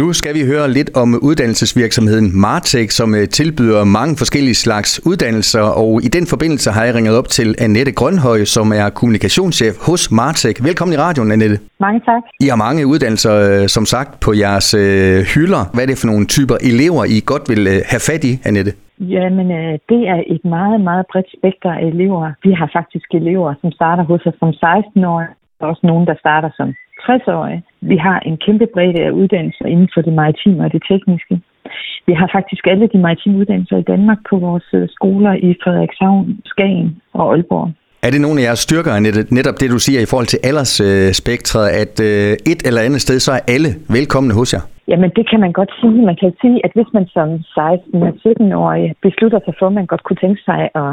Nu skal vi høre lidt om uddannelsesvirksomheden Martech, som øh, tilbyder mange forskellige slags uddannelser, og i den forbindelse har jeg ringet op til Annette Grønhøj, som er kommunikationschef hos Martech. Velkommen i radioen, Annette. Mange tak. I har mange uddannelser, øh, som sagt, på jeres øh, hylder. Hvad er det for nogle typer elever, I godt vil have fat i, Annette? Jamen, det er et meget, meget bredt spekter af elever. Vi har faktisk elever, som starter hos os som 16-årige, og også nogen, der starter som 60-årige. Vi har en kæmpe bredde af uddannelser inden for det maritime og det tekniske. Vi har faktisk alle de maritime uddannelser i Danmark på vores øh, skoler i Frederikshavn, Skagen og Aalborg. Er det nogle af jeres styrker, netop det du siger i forhold til aldersspektret, at øh, et eller andet sted, så er alle velkomne hos jer? Jamen det kan man godt sige. Man kan sige, at hvis man som 16- og 17-årig beslutter sig for, at man godt kunne tænke sig at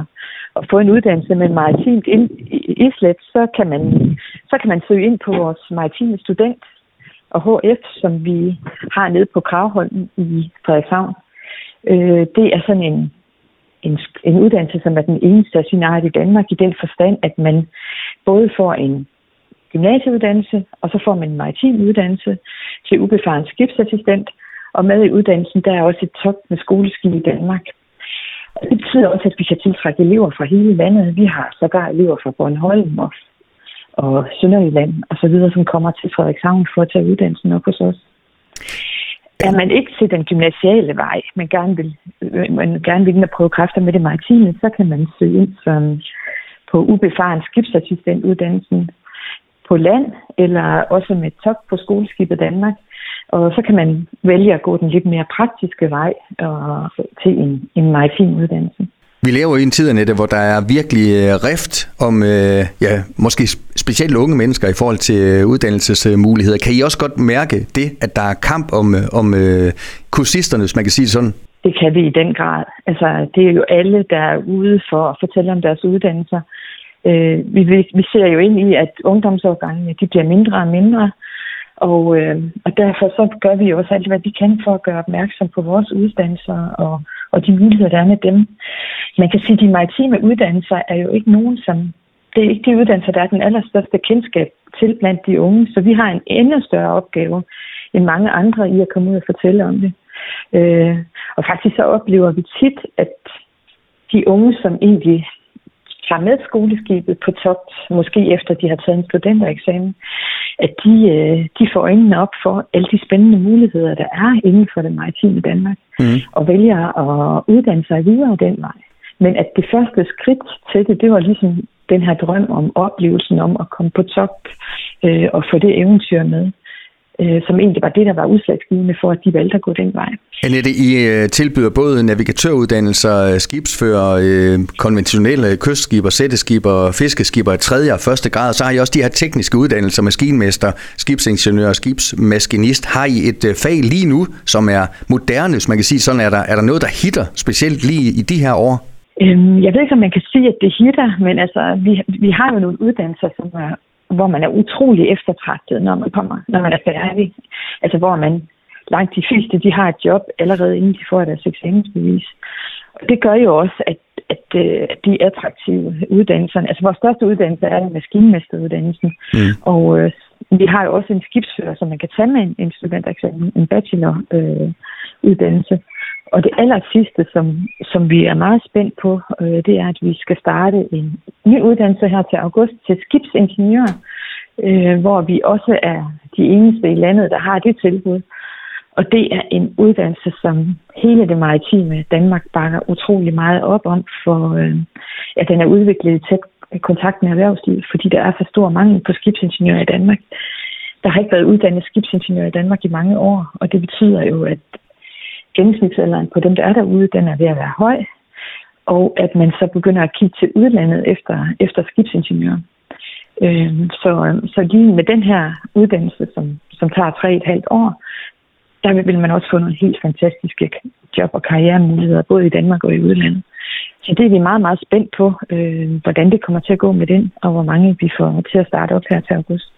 at få en uddannelse med maritimt islet, så kan man, så kan man søge ind på vores maritime student og HF, som vi har nede på Kravholm i Frederikshavn. Øh, det er sådan en, en, en uddannelse, som er den eneste af sin art i Danmark, i den forstand, at man både får en gymnasieuddannelse, og så får man en maritim uddannelse til ubefaren skibsassistent, og med i uddannelsen, der er også et top med skoleskib i Danmark. Det betyder også, at vi kan tiltrække elever fra hele landet. Vi har sågar elever fra Bornholm og, og Sønderjylland og så videre, som kommer til Frederikshavn for at tage uddannelsen op hos os. Er man ikke til den gymnasiale vej, men gerne vil, øh, man gerne vil ind og prøve kræfter med det maritime, så kan man søge ind som på ubefaren skibsassistentuddannelsen på land, eller også med top på skoleskibet Danmark. Og så kan man vælge at gå den lidt mere praktiske vej og, til en, en maritim uddannelse. Vi lever i en tid, Annette, hvor der er virkelig øh, rift om øh, ja, måske specielt unge mennesker i forhold til øh, uddannelsesmuligheder. Kan I også godt mærke det, at der er kamp om, om kursisterne, hvis man kan sige det sådan? Det kan vi i den grad. Altså, det er jo alle, der er ude for at fortælle om deres uddannelser. vi, vi ser jo ind i, at ungdomsårgangene de bliver mindre og mindre, og, øh, og derfor så gør vi også alt, hvad vi kan for at gøre opmærksom på vores uddannelser og, og de muligheder, der er med dem. Man kan sige, at de maritime uddannelser er jo ikke nogen, som... Det er ikke de uddannelser, der er den allerstørste kendskab til blandt de unge, så vi har en endnu større opgave end mange andre i at komme ud og fortælle om det. Øh, og faktisk så oplever vi tit, at de unge, som egentlig tager med skoleskibet på top, måske efter de har taget en studentereksamen, at de, øh, de får øjnene op for alle de spændende muligheder, der er inden for det maritime Danmark, mm. og vælger at uddanne sig videre den vej. Men at det første skridt til det, det var ligesom den her drøm om oplevelsen om at komme på top øh, og få det eventyr med øh, som egentlig var det, der var udslagsgivende for, at de valgte at gå den vej. Annette, I øh, tilbyder både navigatøruddannelser, øh, skibsfører, øh, konventionelle kystskiber, sætteskiber, fiskeskiber i tredje og første grad, så har I også de her tekniske uddannelser, maskinmester, skibsingeniør og skibsmaskinist. Har I et fag lige nu, som er moderne, hvis man kan sige sådan, er der, er der noget, der hitter specielt lige i de her år? Øhm, jeg ved ikke, om man kan sige, at det hitter, men altså, vi, vi har jo nogle uddannelser, som er hvor man er utrolig eftertragtet, når man kommer, når man er færdig. Altså hvor man langt de fleste, de har et job allerede inden de får deres eksamensbevis. Og det gør jo også, at, at, at øh, de attraktive uddannelser, altså vores største uddannelse er maskinmesteruddannelsen, mm. og øh, vi har jo også en skibsfører, som man kan tage med en, en studentereksamen, en bacheloruddannelse. Øh, og det aller sidste, som, som vi er meget spændt på, øh, det er, at vi skal starte en ny uddannelse her til august til skibsingeniør, øh, hvor vi også er de eneste i landet, der har det tilbud. Og det er en uddannelse, som hele det maritime Danmark bakker utrolig meget op om, for øh, ja, den er udviklet i tæt kontakt med erhvervslivet, fordi der er for stor mangel på skibsingeniører i Danmark. Der har ikke været uddannet skibsingeniører i Danmark i mange år, og det betyder jo, at gennemsnitsalderen på dem, der er derude, den er ved at være høj, og at man så begynder at kigge til udlandet efter, efter skibsingeniører. Øh, så, så lige med den her uddannelse, som, som tager tre et halvt år, der vil man også få nogle helt fantastiske job- og karrieremuligheder, både i Danmark og i udlandet. Så det er vi meget, meget spændt på, øh, hvordan det kommer til at gå med den, og hvor mange vi får til at starte op her til august.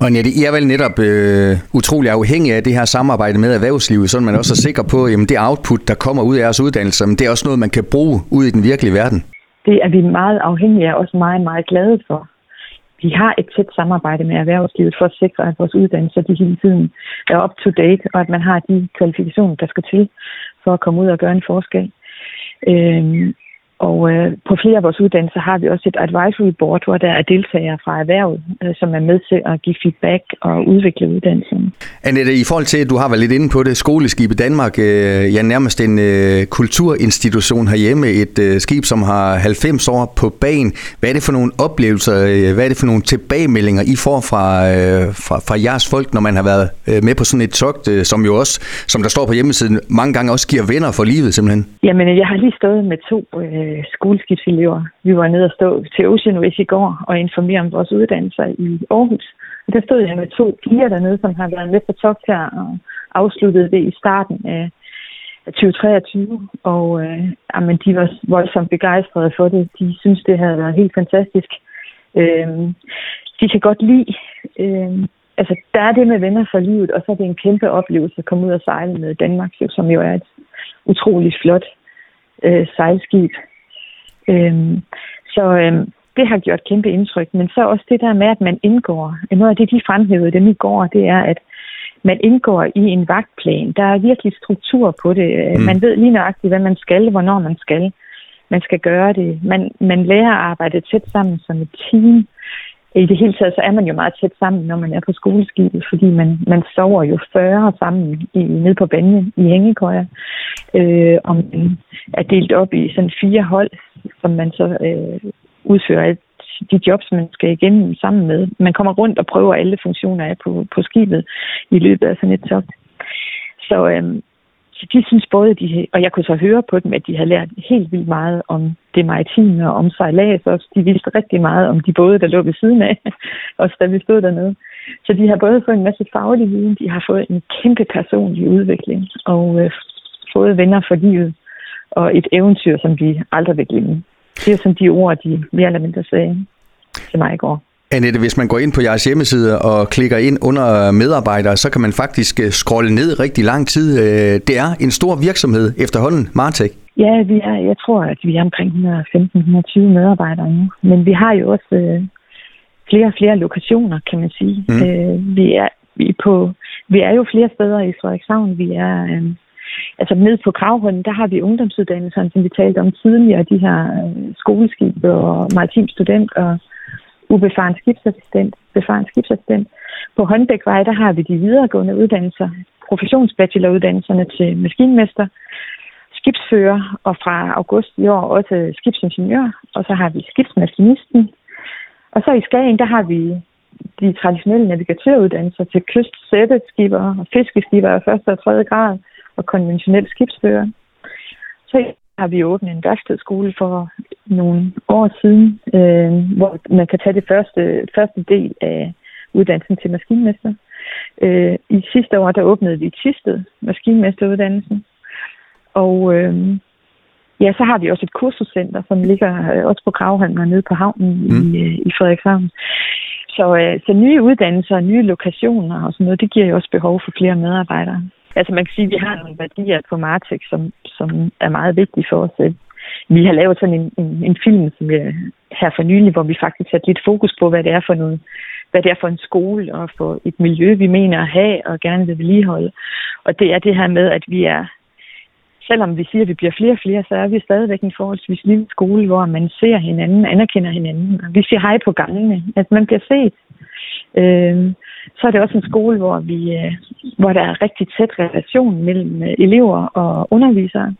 Og Annette, I er vel netop øh, utrolig afhængig af det her samarbejde med erhvervslivet, så man også er sikker på, at det output, der kommer ud af jeres uddannelser, det er også noget, man kan bruge ud i den virkelige verden. Det er vi meget afhængige af, og også meget, meget glade for. vi har et tæt samarbejde med erhvervslivet for at sikre, at vores uddannelser de hele tiden er up to date, og at man har de kvalifikationer, der skal til for at komme ud og gøre en forskel. Øhm, og øh, på flere af vores uddannelser har vi også et advisory board, hvor der er deltagere fra erhvervet, øh, som er med til at give feedback og udvikle uddannelsen. Annette, i forhold til, at du har været lidt inde på det, skoleskib i Danmark, øh, ja nærmest en øh, kulturinstitution herhjemme, et øh, skib, som har 90 år på banen. Hvad er det for nogle oplevelser, øh, hvad er det for nogle tilbagemeldinger, I får fra, øh, fra, fra jeres folk, når man har været øh, med på sådan et togt, øh, som jo også, som der står på hjemmesiden, mange gange også giver venner for livet simpelthen? Jamen, jeg har lige stået med to øh, øh, skoleskibselever. Vi var nede og stå til Ocean Race i går og informere om vores uddannelser i Aarhus. Og der stod jeg med to piger dernede, som har været med på togt her og afsluttet det i starten af 2023, og øh, jamen, de var voldsomt begejstrede for det. De synes, det havde været helt fantastisk. Øh, de kan godt lide, øh, altså der er det med venner for livet, og så er det en kæmpe oplevelse at komme ud og sejle med Danmark, som jo er et utroligt flot øh, sejlskib. Øhm, så øhm, det har gjort kæmpe indtryk. Men så også det der med, at man indgår. Noget af det, de fremhævede dem i går, det er, at man indgår i en vagtplan. Der er virkelig struktur på det. Mm. Man ved lige nøjagtigt, hvad man skal, hvornår man skal. Man skal gøre det. Man, man lærer at arbejde tæt sammen som et team. I det hele taget, så er man jo meget tæt sammen, når man er på skoleskibet, fordi man, man sover jo 40 sammen i, nede på banen i hængekøjer. Øh, og man er delt op i sådan fire hold, som man så øh, udfører de jobs, man skal igennem sammen med. Man kommer rundt og prøver alle funktioner af på, på skibet i løbet af sådan et top. Så, øh, så de synes både, de, og jeg kunne så høre på dem, at de havde lært helt vildt meget om det maritime og om sejlads også. De vidste rigtig meget om de både, der lå ved siden af, også da vi stod dernede. Så de har både fået en masse faglig viden, de har fået en kæmpe personlig udvikling og øh, fået venner for livet og et eventyr, som de aldrig vil glemme. Det er som de ord, de mere eller mindre sagde til mig i går. Annette, hvis man går ind på jeres hjemmeside og klikker ind under medarbejdere, så kan man faktisk øh, scrolle ned rigtig lang tid. Øh, det er en stor virksomhed efterhånden, Martek. Ja, vi er, jeg tror, at vi er omkring 115-120 medarbejdere nu. Men vi har jo også øh, flere og flere lokationer, kan man sige. Mm. Øh, vi, er, vi, er på, vi er jo flere steder i Frederikshavn. Vi er... Øh, altså ned på Kravhunden, der har vi ungdomsuddannelserne, som vi talte om tidligere, de her skoleskib og maritim student og ubefaren skibsassistent, befaren skibsassistent. På Håndbækvej, der har vi de videregående uddannelser, professionsbacheloruddannelserne til maskinmester, skibsfører og fra august i år også skibsingeniør, og så har vi skibsmaskinisten. Og så i Skagen, der har vi de traditionelle navigatøruddannelser til kystsætteskiber og fiskeskibere af første og tredje grad og konventionel skibsfører. Så har vi åbnet en værkstedskole for nogle år siden, øh, hvor man kan tage det første, første del af uddannelsen til maskinmester. Øh, I sidste år, der åbnede vi Tisted, maskinmesteruddannelsen. Og øh, ja, så har vi også et kursuscenter, som ligger øh, også på Gravhalm og nede på havnen mm. i, øh, i Frederikshavn. Så, øh, så nye uddannelser, nye lokationer og sådan noget, det giver jo også behov for flere medarbejdere. Altså man kan sige, at vi har nogle værdier på Martex, som, som er meget vigtige for os. Vi har lavet sådan en, en, en film som jeg, her for nylig, hvor vi faktisk har lidt fokus på, hvad det er for noget, hvad det er for en skole og for et miljø, vi mener at have og gerne vil vedligeholde. Og det er det her med, at vi er, selvom vi siger, at vi bliver flere og flere, så er vi stadigvæk en forholdsvis lille skole, hvor man ser hinanden, anerkender hinanden. Vi siger hej på gangene, at man bliver set. Øh, så er det også en skole, hvor, vi, øh, hvor der er rigtig tæt relation mellem øh, elever og undervisere,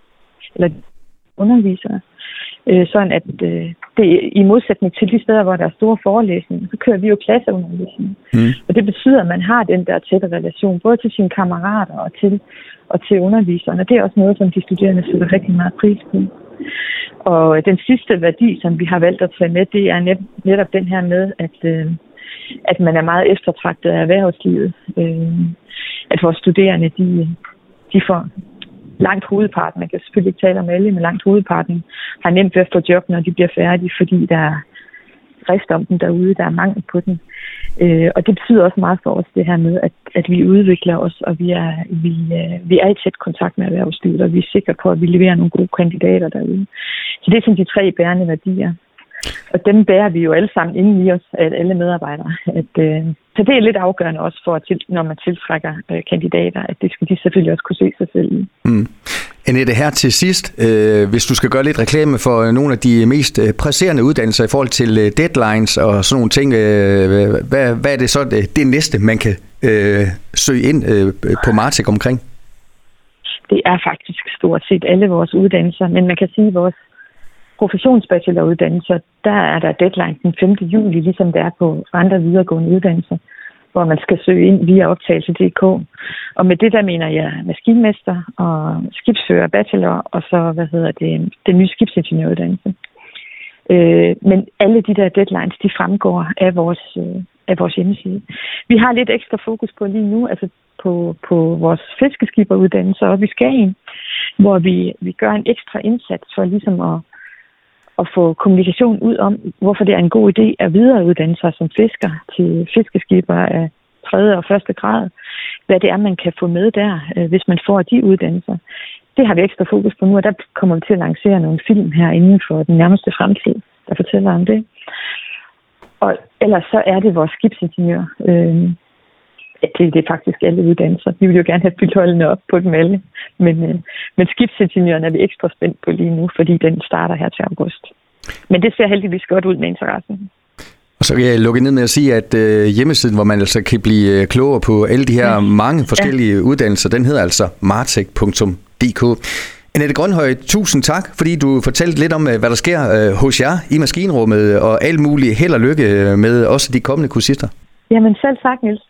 eller undervisere. Øh, sådan at det i modsætning til de steder, hvor der er store forelæsninger, så kører vi jo klasseundervisning. Mm. Og det betyder, at man har den der tætte relation, både til sine kammerater og til, og til underviserne. Det er også noget, som de studerende sætter rigtig meget pris på. Og den sidste værdi, som vi har valgt at tage med, det er netop den her med, at, at man er meget eftertragtet af erhvervslivet. Øh, at vores studerende, de, de får langt hovedparten, man kan selvfølgelig ikke tale om alle, men langt hovedparten har nemt ved at få job, når de bliver færdige, fordi der er rest om dem derude, der er mangel på den. Øh, og det betyder også meget for os, det her med, at, at vi udvikler os, og vi er, vi, øh, vi er i tæt kontakt med erhvervslivet, og vi er sikre på, at vi leverer nogle gode kandidater derude. Så det er sådan de tre bærende værdier. Og dem bærer vi jo alle sammen inden i os, at alle medarbejdere. At, øh, så det er lidt afgørende også for, at til, når man tiltrækker øh, kandidater, at det skal de selvfølgelig også kunne se sig selv i. Mm. Annette, her til sidst, øh, hvis du skal gøre lidt reklame for øh, nogle af de øh, mest øh, presserende uddannelser i forhold til deadlines og sådan nogle ting, øh, hvad, hvad er det så det, det næste, man kan øh, søge ind øh, på Martek omkring? Det er faktisk stort set alle vores uddannelser, men man kan sige, at vores professionsbacheloruddannelser, der er der deadline den 5. juli, ligesom det er på andre videregående uddannelser hvor man skal søge ind via optagelse.dk. Og med det der mener jeg maskinmester og skibsfører bachelor, og så, hvad hedder det, den nye skibsingeniøruddannelse. Øh, men alle de der deadlines, de fremgår af vores, øh, af vores hjemmeside. Vi har lidt ekstra fokus på lige nu, altså på, på vores fiskeskiberuddannelse og vi skal Skagen, hvor vi, vi gør en ekstra indsats for ligesom at at få kommunikation ud om, hvorfor det er en god idé at videreuddanne sig som fisker til fiskeskiber af tredje og første grad. Hvad det er, man kan få med der, øh, hvis man får de uddannelser. Det har vi ekstra fokus på nu, og der kommer vi til at lancere nogle film her inden for den nærmeste fremtid, der fortæller om det. Og ellers så er det vores skibsingeniør. Øh, det, det er faktisk alle uddannelser. Vi vil jo gerne have fyldt holdene op på dem alle. Men, øh, men skibsingeniøren er vi ekstra spændt på lige nu, fordi den starter her til august. Men det ser heldigvis godt ud med interessen. Og så vil jeg lukke ned med at sige, at øh, hjemmesiden, hvor man altså kan blive øh, klogere på alle de her ja. mange forskellige ja. uddannelser, den hedder altså martech.dk. Annette Grønhøj, tusind tak, fordi du fortalte lidt om, øh, hvad der sker øh, hos jer i maskinrummet, og alt muligt held og lykke med også de kommende kursister. Jamen selv tak, Niels.